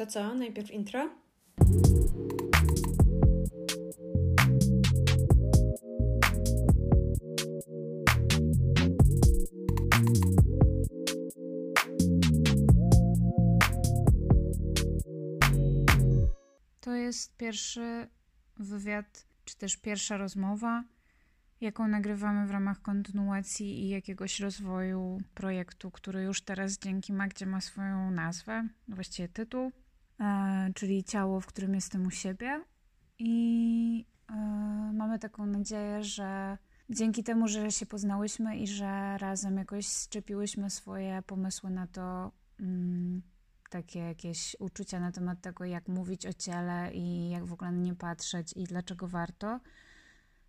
To co, najpierw intro? To jest pierwszy wywiad, czy też pierwsza rozmowa, jaką nagrywamy w ramach kontynuacji i jakiegoś rozwoju projektu, który już teraz dzięki Magdzie ma swoją nazwę, właściwie tytuł, czyli Ciało, w którym jestem u siebie. I e, mamy taką nadzieję, że dzięki temu, że się poznałyśmy i że razem jakoś szczepiłyśmy swoje pomysły na to, mm, takie jakieś uczucia na temat tego, jak mówić o ciele i jak w ogóle nie patrzeć i dlaczego warto,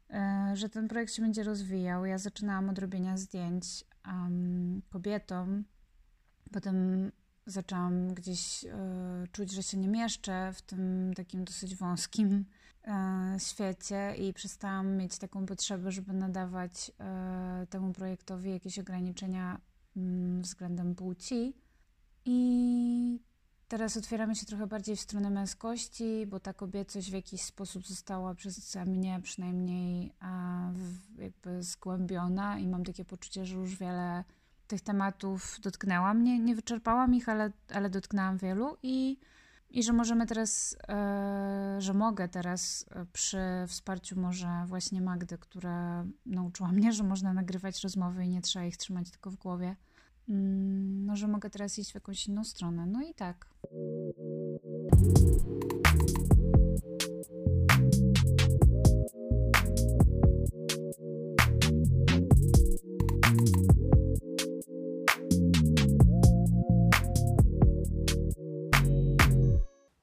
e, że ten projekt się będzie rozwijał. Ja zaczynałam od robienia zdjęć um, kobietom, potem zaczęłam gdzieś y, czuć, że się nie mieszczę w tym takim dosyć wąskim y, świecie i przestałam mieć taką potrzebę, żeby nadawać y, temu projektowi jakieś ograniczenia mm, względem płci. I teraz otwieramy się trochę bardziej w stronę męskości, bo ta kobiecość w jakiś sposób została przez mnie przynajmniej jakby zgłębiona i mam takie poczucie, że już wiele tych tematów dotknęłam. Nie, nie wyczerpałam ich, ale, ale dotknęłam wielu i, i że możemy teraz, e, że mogę teraz e, przy wsparciu może właśnie Magdy, która nauczyła mnie, że można nagrywać rozmowy i nie trzeba ich trzymać tylko w głowie Mm, no, że mogę teraz iść w jakąś inną stronę. No i tak.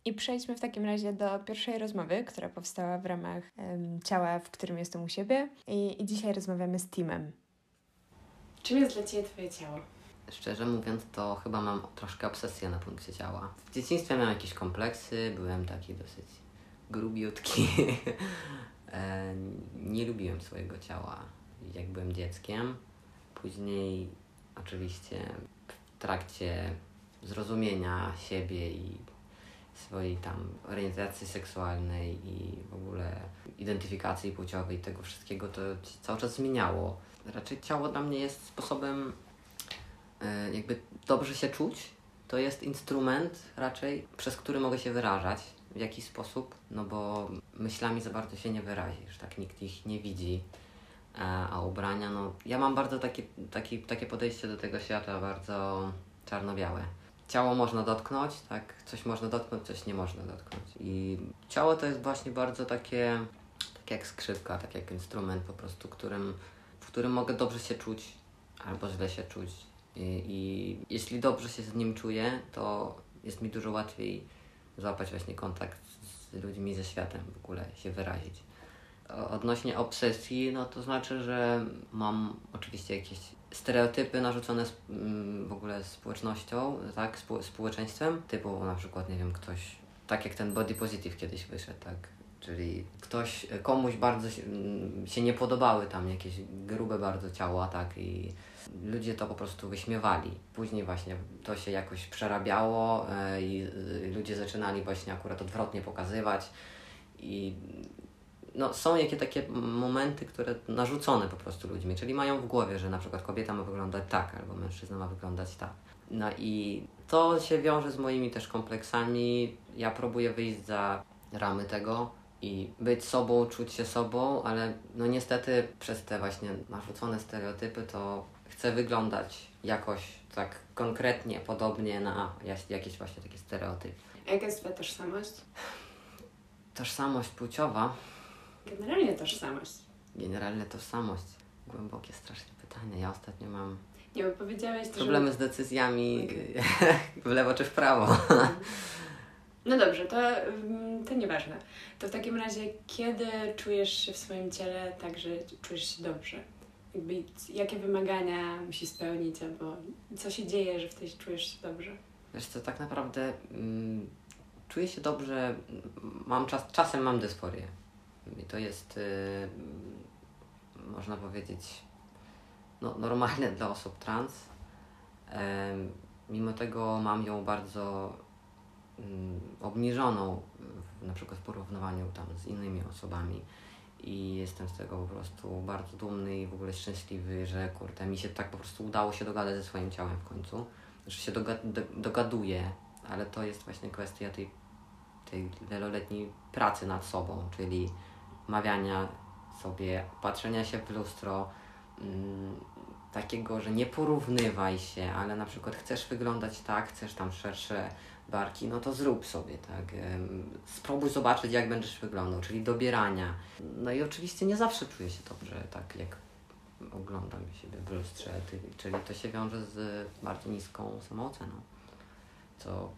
I przejdźmy w takim razie do pierwszej rozmowy, która powstała w ramach um, ciała, w którym jestem u siebie. I, I dzisiaj rozmawiamy z Timem. Czym jest dla Ciebie Twoje ciało? Szczerze mówiąc, to chyba mam troszkę obsesję na punkcie ciała. W dzieciństwie miałem jakieś kompleksy, byłem taki dosyć grubiutki. E, nie lubiłem swojego ciała, jak byłem dzieckiem. Później, oczywiście, w trakcie zrozumienia siebie i swojej tam orientacji seksualnej i w ogóle identyfikacji płciowej, tego wszystkiego, to cały czas zmieniało. Raczej ciało dla mnie jest sposobem E, jakby dobrze się czuć, to jest instrument raczej, przez który mogę się wyrażać w jakiś sposób, no bo myślami za bardzo się nie wyrazisz, tak nikt ich nie widzi. E, a ubrania, no ja mam bardzo takie, takie, takie podejście do tego świata, bardzo czarno-białe. Ciało można dotknąć, tak? Coś można dotknąć, coś nie można dotknąć. I ciało to jest właśnie bardzo takie, tak jak skrzypka, tak jak instrument po prostu, którym, w którym mogę dobrze się czuć albo źle się czuć i jeśli dobrze się z nim czuję, to jest mi dużo łatwiej złapać właśnie kontakt z ludźmi ze światem, w ogóle się wyrazić. Odnośnie obsesji, no to znaczy, że mam oczywiście jakieś stereotypy narzucone mm, w ogóle społecznością, tak, społeczeństwem, typu na przykład, nie wiem, ktoś, tak jak ten body positive kiedyś wyszedł, tak, czyli ktoś, komuś bardzo się, mm, się nie podobały tam jakieś grube bardzo ciała, tak, i ludzie to po prostu wyśmiewali. Później właśnie to się jakoś przerabiało e, i y, ludzie zaczynali właśnie akurat odwrotnie pokazywać. I no, są jakieś takie momenty, które narzucone po prostu ludźmi, czyli mają w głowie, że na przykład kobieta ma wyglądać tak, albo mężczyzna ma wyglądać tak. No i to się wiąże z moimi też kompleksami. Ja próbuję wyjść za ramy tego i być sobą, czuć się sobą, ale no niestety przez te właśnie narzucone stereotypy to chcę wyglądać jakoś tak konkretnie, podobnie na jakieś właśnie takie stereotypy. Jaka jest Twoja tożsamość? Tożsamość płciowa? Generalnie tożsamość. Generalnie tożsamość. Głębokie strasznie pytanie. Ja ostatnio mam nie, bo powiedziałeś Problemy że... z decyzjami w lewo czy w prawo. No dobrze, to, mm, to nieważne. To w takim razie, kiedy czujesz się w swoim ciele tak, że czujesz się dobrze? jakby jakie wymagania musi spełnić, albo co się dzieje, że wtedy czujesz się dobrze? Wiesz co, tak naprawdę mm, czuję się dobrze, mam czas, czasem mam dysforię. I to jest, y, można powiedzieć, no, normalne dla osób trans. mimo tego mam ją bardzo mm, obniżoną na przykład w porównaniu tam z innymi osobami i jestem z tego po prostu bardzo dumny i w ogóle szczęśliwy, że kurde, mi się tak po prostu udało się dogadać ze swoim ciałem w końcu, że się doga do, dogaduję, ale to jest właśnie kwestia tej, tej wieloletniej pracy nad sobą, czyli mawiania sobie, patrzenia się w lustro, mm, takiego, że nie porównywaj się, ale na przykład chcesz wyglądać tak, chcesz tam szersze barki, no to zrób sobie, tak. Spróbuj zobaczyć, jak będziesz wyglądał, czyli dobierania. No i oczywiście nie zawsze czuję się dobrze, tak jak oglądam siebie w lustrze, czyli to się wiąże z bardzo niską samooceną, co,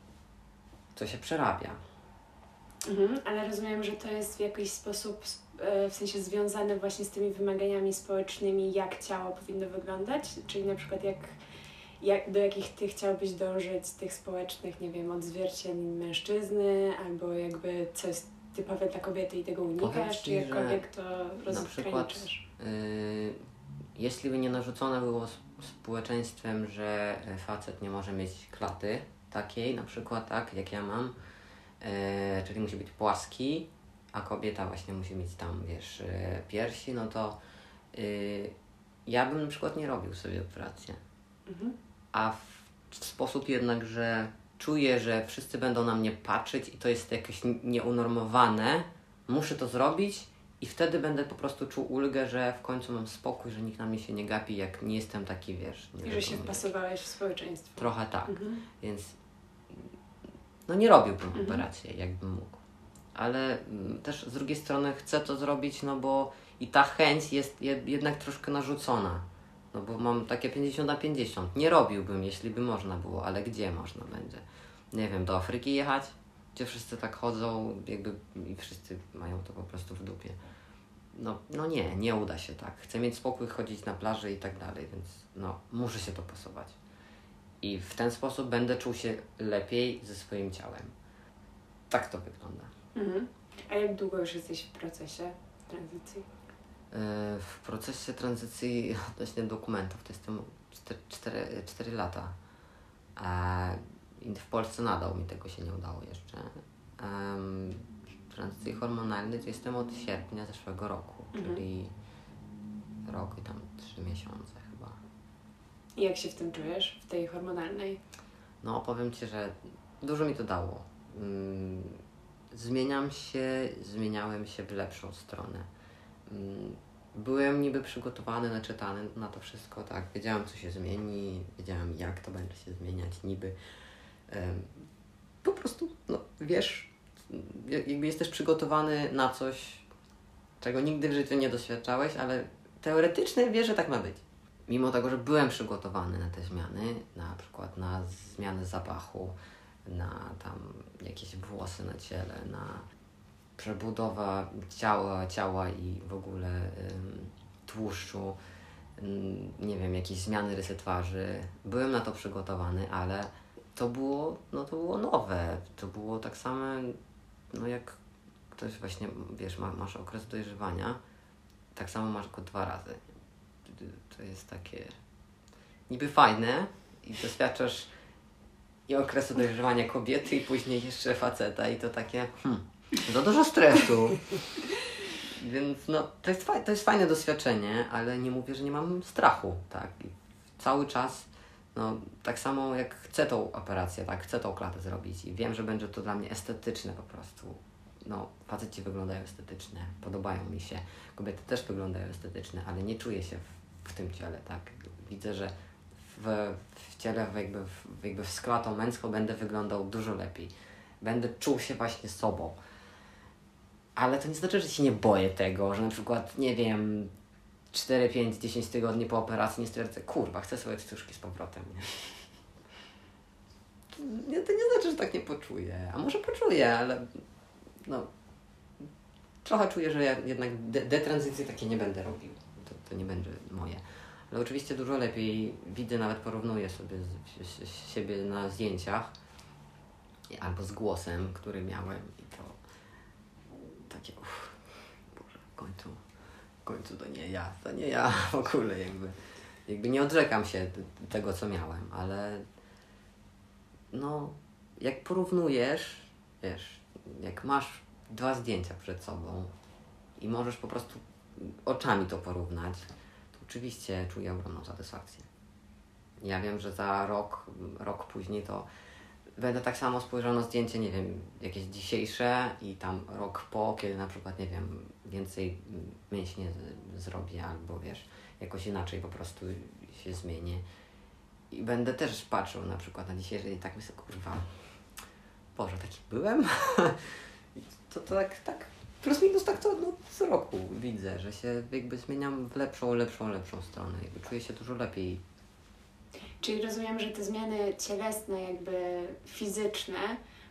co się przerabia. Mhm, ale rozumiem, że to jest w jakiś sposób e, w sensie związane właśnie z tymi wymaganiami społecznymi, jak ciało powinno wyglądać, czyli na przykład jak jak, do jakich ty chciałbyś dążyć z tych społecznych, nie wiem, odzwierciedleń mężczyzny, albo jakby co jest typowe dla kobiety i tego unikasz, czy jakkolwiek to rozgraniczysz? Yy, jeśli by nie narzucone było społeczeństwem, że facet nie może mieć klaty takiej, na przykład tak, jak ja mam, yy, czyli musi być płaski, a kobieta właśnie musi mieć tam, wiesz, yy, piersi, no to yy, ja bym na przykład nie robił sobie operacji. Mhm a w, w sposób jednak, że czuję, że wszyscy będą na mnie patrzeć i to jest jakieś nieunormowane, muszę to zrobić i wtedy będę po prostu czuł ulgę, że w końcu mam spokój, że nikt na mnie się nie gapi, jak nie jestem taki, wiesz... I że się wpasowałeś w społeczeństwo. Trochę tak, mhm. więc no nie robiłbym mhm. operacji, jakbym mógł. Ale mm, też z drugiej strony chcę to zrobić, no bo i ta chęć jest jednak troszkę narzucona. No bo mam takie 50 na 50. Nie robiłbym, jeśli by można było, ale gdzie można będzie? Nie wiem, do Afryki jechać, gdzie wszyscy tak chodzą, jakby i wszyscy mają to po prostu w dupie. No, no nie, nie uda się tak. Chcę mieć spokój, chodzić na plaży i tak dalej, więc no, muszę się to pasować. I w ten sposób będę czuł się lepiej ze swoim ciałem. Tak to wygląda. Mhm. A jak długo już jesteś w procesie tranzycji? E, w procesie tranzycji odnośnie dokumentów to jestem 4, 4, 4 lata. I w Polsce nadal mi tego się nie udało jeszcze. W tranzycji hormonalnej to jestem od sierpnia zeszłego roku, mhm. czyli rok i tam 3 miesiące. I jak się w tym czujesz, w tej hormonalnej? No, powiem Ci, że dużo mi to dało. Mm, zmieniam się, zmieniałem się w lepszą stronę Mm, byłem niby przygotowany, naczytany na to wszystko, tak. Wiedziałem, co się zmieni, wiedziałem, jak to będzie się zmieniać, niby. Po prostu, no wiesz, jakby jesteś przygotowany na coś, czego nigdy w życiu nie doświadczałeś, ale teoretycznie wiesz, że tak ma być. Mimo tego, że byłem przygotowany na te zmiany, na przykład na zmianę zapachu, na tam jakieś włosy na ciele, na przebudowa ciała, ciała i w ogóle tłuszczu, nie wiem, jakieś zmiany rysy twarzy. Byłem na to przygotowany, ale to było, no to było nowe. To było tak samo, no jak ktoś właśnie, wiesz, ma, masz okres dojrzewania, tak samo masz go dwa razy. To jest takie niby fajne i doświadczasz i okresu dojrzewania kobiety i później jeszcze faceta i to takie, hmm, za dużo stresu. Więc no, to jest, to jest fajne doświadczenie, ale nie mówię, że nie mam strachu, tak. I cały czas, no, tak samo jak chcę tą operację, tak, chcę tą klatę zrobić i wiem, że będzie to dla mnie estetyczne po prostu. No, faceci wyglądają estetyczne, podobają mi się, kobiety też wyglądają estetyczne, ale nie czuję się w, w tym ciele, tak. Widzę, że w, w ciele jakby w, jakby w sklatą męską będę wyglądał dużo lepiej. Będę czuł się właśnie sobą ale to nie znaczy, że się nie boję tego, że na przykład, nie wiem, 4, 5, 10 tygodni po operacji nie stwierdzę, kurwa, chcę swoje cycuszki z powrotem, nie? To nie znaczy, że tak nie poczuję. A może poczuję, ale no trochę czuję, że ja jednak de detranzycji takie nie będę robił. To, nie będzie moje. Ale oczywiście dużo lepiej widzę, nawet porównuję sobie z, z, z siebie na zdjęciach albo z głosem, który miałem i to takie uff, Boże, w końcu, w końcu to nie ja, to nie ja w ogóle jakby. Jakby nie odrzekam się tego, co miałem, ale no jak porównujesz, wiesz, jak masz dwa zdjęcia przed sobą i możesz po prostu oczami to porównać, to oczywiście czuję ogromną satysfakcję. Ja wiem, że za rok, rok później to będę tak samo spojrzał na zdjęcie, nie wiem, jakieś dzisiejsze i tam rok po, kiedy na przykład, nie wiem, więcej mięśnie zrobię albo wiesz, jakoś inaczej po prostu się zmienię. I będę też patrzył na przykład na dzisiejsze i tak myślę, kurwa, Boże, taki byłem? To, to tak, tak plus minus tak to no, co roku widzę, że się jakby zmieniam w lepszą, lepszą, lepszą stronę. Jakby czuję się dużo lepiej. Czyli rozumiem, że te zmiany cielesne, jakby fizyczne,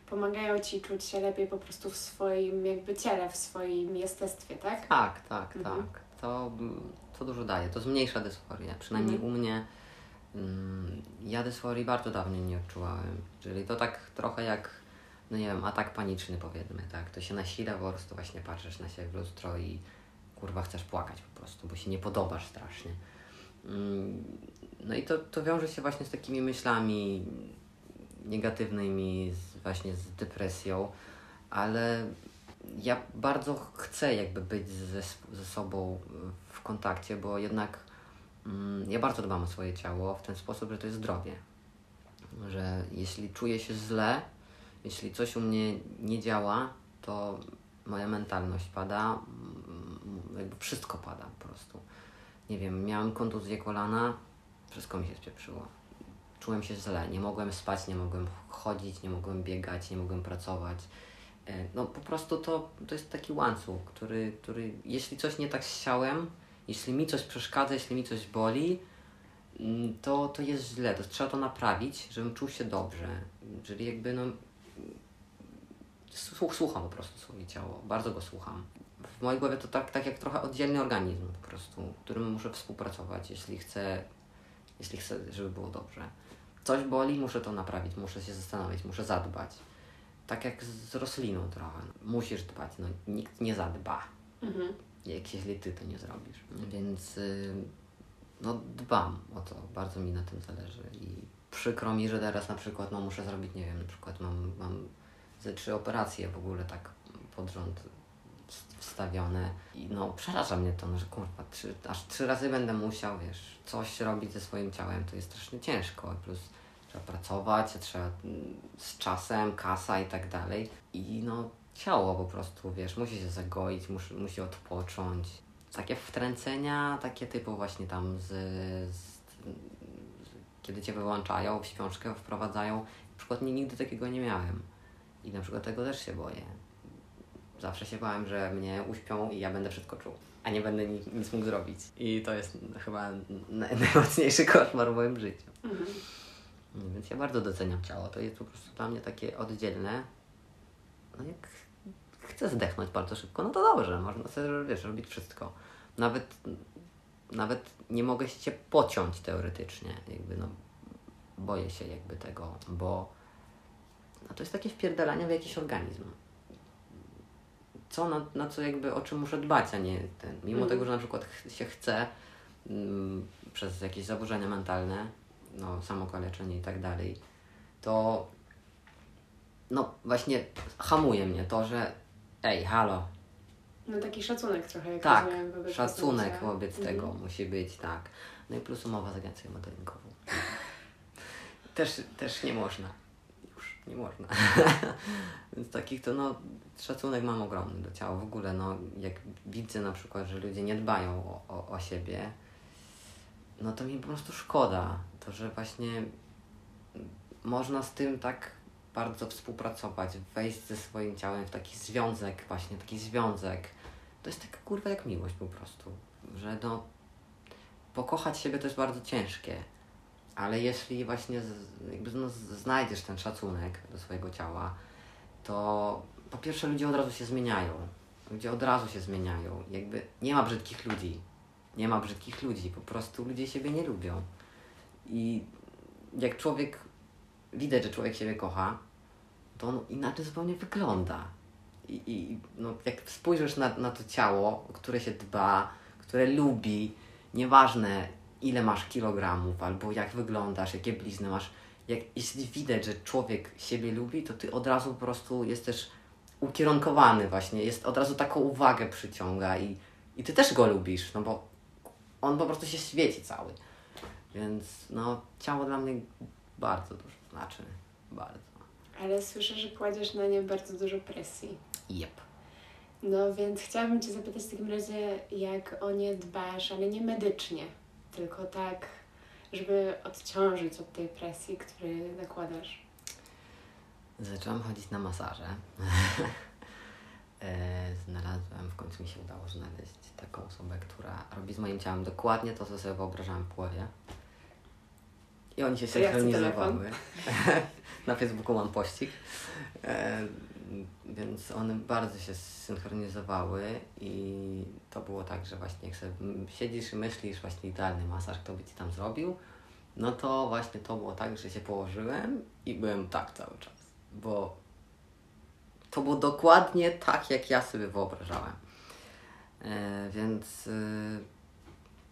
pomagają Ci czuć się lepiej po prostu w swoim jakby ciele, w swoim jestestwie, tak? Tak, tak, Mhm. tak. To, to dużo daje. To zmniejsza dysforię. Przynajmniej Mhm. u mnie mm, ja dysforii bardzo dawno nie odczuwałem. Czyli to tak trochę jak, no nie wiem, atak paniczny powiedzmy, tak? To się nasila po prostu właśnie patrzysz na siebie w lustro i kurwa chcesz płakać po prostu, bo się nie podobasz strasznie. Mm, No i to, to wiąże się właśnie z takimi myślami negatywnymi, z, właśnie z depresją, ale ja bardzo chcę jakby być ze, ze sobą w kontakcie, bo jednak mm, ja bardzo dbam o swoje ciało w ten sposób, że to jest zdrowie. Że jeśli czuję się źle, jeśli coś u mnie nie działa, to moja mentalność pada, mm, jakby wszystko pada po prostu. Nie wiem, miałem kontuzję kolana, wszystko mi się spieprzyło. Czułem się źle, nie mogłem spać, nie mogłem chodzić, nie mogłem biegać, nie mogłem pracować. E, No po prostu to, to jest taki łańcuch, który, który jeśli coś nie tak z ciałem, jeśli mi coś przeszkadza, jeśli mi coś boli, mm, to, to jest źle, to trzeba to naprawić, żebym czuł się dobrze. Czyli jakby no słucham po prostu swoje ciało, bardzo go słucham. W mojej głowie to tak, tak jak trochę oddzielny organizm po prostu, którym muszę współpracować, jeśli chcę, jeśli chcę, żeby było dobrze. Coś boli, muszę to naprawić, muszę się zastanowić, muszę zadbać. Tak jak z rośliną trochę. Musisz dbać, no nikt nie zadba. Mhm. Jak jeśli ty to nie zrobisz. Więc y, no dbam o to, bardzo mi na tym zależy. I przykro mi, że teraz na przykład no muszę zrobić, nie wiem, na przykład mam, mam ze trzy operacje w ogóle tak pod rząd wstawione. I no przeraża mnie to, no, że kurwa, trzy, aż trzy razy będę musiał, wiesz, coś robić ze swoim ciałem, to jest strasznie ciężko, plus trzeba pracować, trzeba mm, z czasem, kasa i tak dalej. I no ciało po prostu, wiesz, musi się zagoić, musi, musi odpocząć. Takie wtręcenia, takie typu właśnie tam z, z kiedy cię wyłączają, w śpiączkę wprowadzają. Na przykład nie, nigdy takiego nie miałem. I na przykład tego też się boję. Zawsze się bałem, że mnie uśpią i ja będę wszystko czuł, a nie będę nic, nic mógł zrobić. I to jest chyba naj, najmocniejszy koszmar w moim życiu. Mhm. Więc ja bardzo doceniam ciało. To jest po prostu dla mnie takie oddzielne. No jak chcę zdechnąć bardzo szybko, no to dobrze, można sobie, wiesz, robić wszystko. Nawet, nawet nie mogę się pociąć teoretycznie, jakby no, boję się jakby tego, bo no to jest takie wpierdalanie w jakiś organizm. Co, na, na co jakby, o czym muszę dbać, a nie ten. Mimo Mhm. tego, że na przykład ch- się chce mm, przez jakieś zaburzenia mentalne, no, samokaleczenie i tak dalej, to no właśnie hamuje mnie to, że ej, halo, No taki szacunek trochę, jak tak, rozumiem, wobec szacunek własnego wobec ciała. tego Mhm. musi być, tak. No i plus umowa z agencją modelingową. też, też nie można. Już nie można. Więc takich to no, szacunek mam ogromny do ciała. W ogóle no, jak widzę na przykład, że ludzie nie dbają o, o, o siebie, no to mi po prostu szkoda. To, że właśnie można z tym tak bardzo współpracować, wejść ze swoim ciałem w taki związek, właśnie taki związek. To jest taka kurwa jak miłość po prostu, że no pokochać siebie to jest bardzo ciężkie, ale jeśli właśnie z, jakby no, znajdziesz ten szacunek do swojego ciała, to po pierwsze ludzie od razu się zmieniają. Ludzie od razu się zmieniają. Jakby nie ma brzydkich ludzi. Nie ma brzydkich ludzi. Po prostu ludzie siebie nie lubią. I jak człowiek, widać, że człowiek siebie kocha, to on inaczej zupełnie wygląda. I, i no, jak spojrzysz na, na to ciało, które się dba, które lubi, nieważne ile masz kilogramów, albo jak wyglądasz, jakie blizny masz, jak, jeśli widać, że człowiek siebie lubi, to ty od razu po prostu jesteś ukierunkowany właśnie, jest od razu taką uwagę przyciąga i, i ty też go lubisz, no bo on po prostu się świeci cały. Więc no, ciało dla mnie bardzo dużo znaczy. Bardzo. Ale słyszę, że kładziesz na nie bardzo dużo presji. Jep. No więc chciałabym Cię zapytać w takim razie, jak o nie dbasz, ale nie medycznie, tylko tak, żeby odciążyć od tej presji, której nakładasz. Zacząłem chodzić na masaże. E, znalazłem, w końcu mi się udało znaleźć taką osobę, która robi z moim ciałem dokładnie to, co sobie wyobrażałem w głowie. I oni się synchronizowały. Na Facebooku mam pościg. E, więc one bardzo się synchronizowały i to było tak, że właśnie jak sobie siedzisz i myślisz właśnie idealny masaż, kto by Ci tam zrobił, no to właśnie to było tak, że się położyłem i byłem tak cały czas, bo to było dokładnie tak, jak ja sobie wyobrażałem. E, więc e,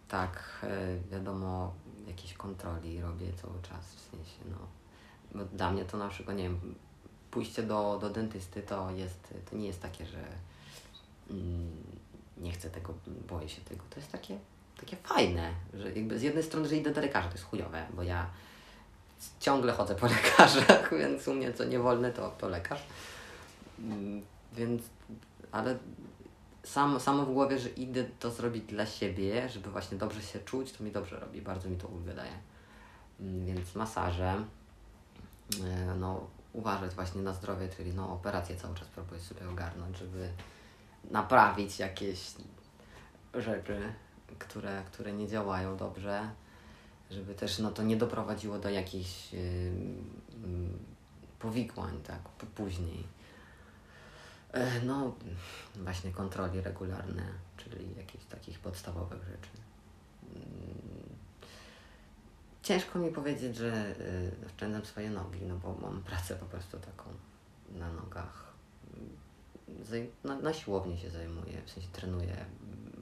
tak, e, wiadomo, jakieś kontroli robię cały czas, w sensie, no, bo dla mnie to na przykład, nie wiem, pójście do, do dentysty to jest, to nie jest takie, że mm, nie chcę tego, boję się tego, to jest takie, takie fajne, że jakby z jednej strony, że idę do lekarza, to jest chujowe, bo ja ciągle chodzę po lekarzach, więc u mnie co nie wolne, to, to lekarz. Mm, Więc, ale sam, samo w głowie, że idę to zrobić dla siebie, żeby właśnie dobrze się czuć, to mi dobrze robi, bardzo mi to ulgę. Mm, Więc masaże, e, no uważać właśnie na zdrowie, czyli no operacje cały czas próbuję sobie ogarnąć, żeby naprawić jakieś rzeczy, które, które nie działają dobrze, żeby też no to nie doprowadziło do jakichś ym, powikłań, tak, później. E, No, właśnie kontroli regularne, czyli jakichś takich podstawowych rzeczy. Mm, Ciężko mi powiedzieć, że y, oszczędzam swoje nogi, no bo mam pracę po prostu taką na nogach. Mm, Zaj- na, na siłowni się zajmuję, w sensie trenuję.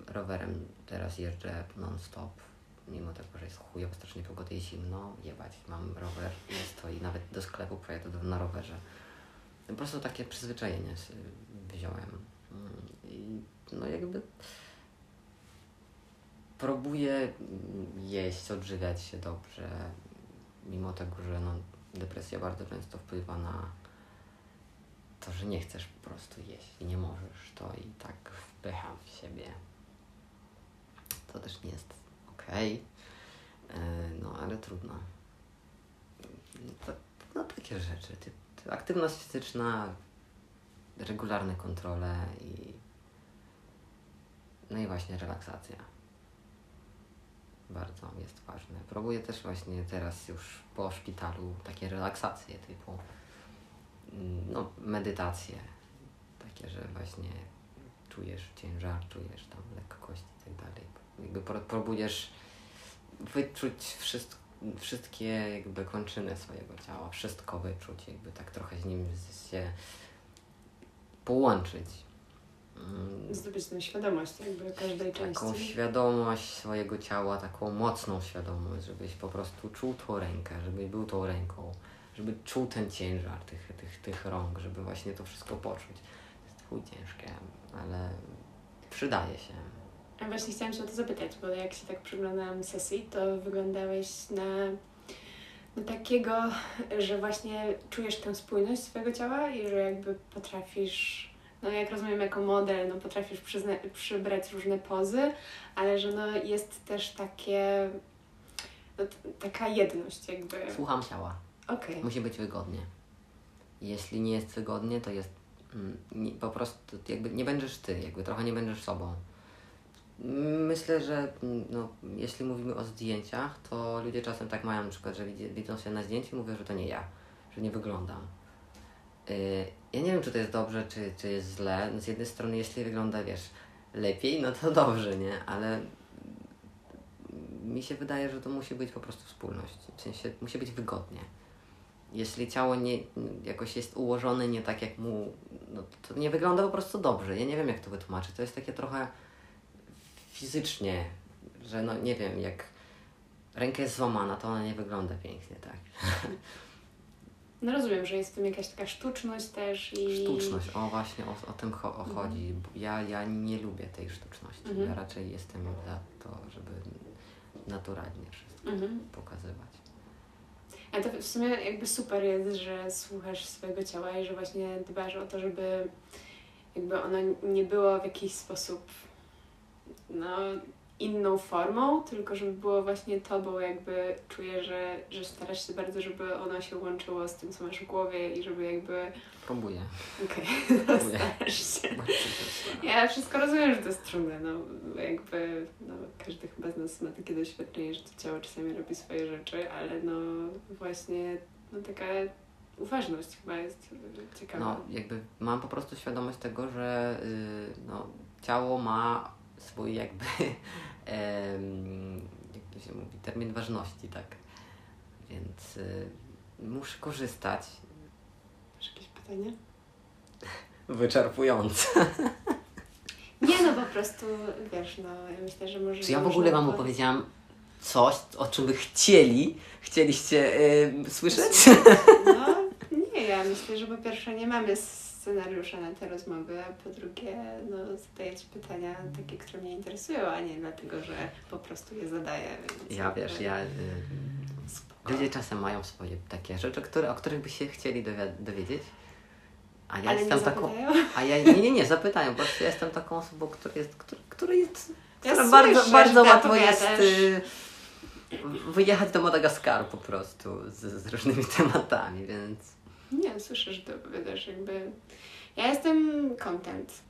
Rowerem teraz jeżdżę non-stop, mimo tego, że jest chujowo, strasznie pogoda i zimno, jebać, mam rower, jest to i nawet do sklepu pojadę na rowerze. Po prostu takie przyzwyczajenie sobie wziąłem. I no jakby próbuję jeść, odżywiać się dobrze, mimo tego, że no, depresja bardzo często wpływa na to, że nie chcesz po prostu jeść i nie możesz, to i tak wpycham w siebie. To też nie jest okej, E, no ale trudno. To, no takie rzeczy, ty, ty, aktywność fizyczna, regularne kontrole i no i właśnie relaksacja. Bardzo jest ważne. Próbuję też właśnie teraz już po szpitalu takie relaksacje typu mm, no, medytacje. Takie, że właśnie czujesz ciężar, czujesz tam lekkość i tak dalej. Jakby pró- próbujesz wyczuć wszystko, wszystkie jakby kończyny swojego ciała, wszystko wyczuć, jakby tak trochę z nim się połączyć. Mm, Zdobyć tę świadomość jakby każdej taką części. świadomość swojego ciała, taką mocną świadomość, żebyś po prostu czuł tą rękę, żebyś był tą ręką, żeby czuł ten ciężar tych, tych, tych rąk, żeby właśnie to wszystko poczuć. To jest chuj ciężkie, ale przydaje się. A właśnie chciałam się o to zapytać, bo jak się tak przyglądałam sesji, to wyglądałeś na, na takiego, że właśnie czujesz tę spójność swojego ciała i że jakby potrafisz, no jak rozumiem jako model, no potrafisz przyzna- przybrać różne pozy, ale że no jest też takie, no, t- taka jedność jakby. Słucham ciała. Okej. Musi być wygodnie. Jeśli nie jest wygodnie, to jest mm, nie, po prostu jakby nie będziesz ty, jakby trochę nie będziesz sobą. Myślę, że mm, no, jeśli mówimy o zdjęciach, to ludzie czasem tak mają na przykład, że widzą się na zdjęciu i mówią, że to nie ja, że nie wyglądam. Yy, ja nie wiem, czy to jest dobrze, czy, czy jest źle. No, z jednej strony, jeśli wygląda, wiesz, lepiej, no to dobrze, nie? Ale mi się wydaje, że to musi być po prostu wspólność. W sensie musi być wygodnie. Jeśli ciało nie, jakoś jest ułożone nie tak jak mu, no to nie wygląda po prostu dobrze. Ja nie wiem jak to wytłumaczyć. To jest takie trochę fizycznie, że no nie wiem, jak ręka jest złamana, to ona nie wygląda pięknie, tak. No rozumiem, że jest w tym jakaś taka sztuczność też i... Sztuczność, o właśnie o, o tym cho- o chodzi. Bo Ja, ja nie lubię tej sztuczności. Mhm. Ja raczej jestem za to, żeby naturalnie wszystko Mhm. pokazywać. A to w sumie jakby super jest, że słuchasz swojego ciała i że właśnie dbasz o to, żeby jakby ono nie było w jakiś sposób no, inną formą, tylko żeby było właśnie tobą, jakby czuję, że, że starasz się bardzo, żeby ono się łączyło z tym, co masz w głowie i żeby jakby... Próbuję. Okej, Próbuję. starasz się. Ja wszystko rozumiem, że to jest trudne, no jakby no, każdy chyba z nas ma takie doświadczenie, że to ciało czasami robi swoje rzeczy, ale no właśnie no, taka uważność chyba jest ciekawa. No, jakby mam po prostu świadomość tego, że y, no, ciało ma swój jakby, jak to się mówi, termin ważności, tak. Więc y, muszę korzystać. Masz jakieś pytanie? Wyczerpujące. Nie no, po prostu wiesz, no ja myślę, że może... Czy ja w ogóle Wam opowiedziałam coś, o czym by chcieli, chcieliście słyszeć? No nie, ja myślę, że po pierwsze nie mamy scenariusza na te rozmowy, a po drugie no zadaję Ci pytania takie, które mnie interesują, a nie dlatego, że po prostu je zadaję. Więc Ja wiesz, ja... Y, ludzie czasem mają swoje takie rzeczy, które, o których by się chcieli dowi- dowiedzieć. A ja Ale jestem taką... A ja nie, nie, nie, zapytają, prostu ja jestem taką osobą, która jest, która, która jest, Ja która słyszę, bardzo, bardzo łatwo jest y, wyjechać do Madagaskaru po prostu z, z różnymi tematami, więc Nie, słyszę, że to opowiadasz jakby... Ja jestem content.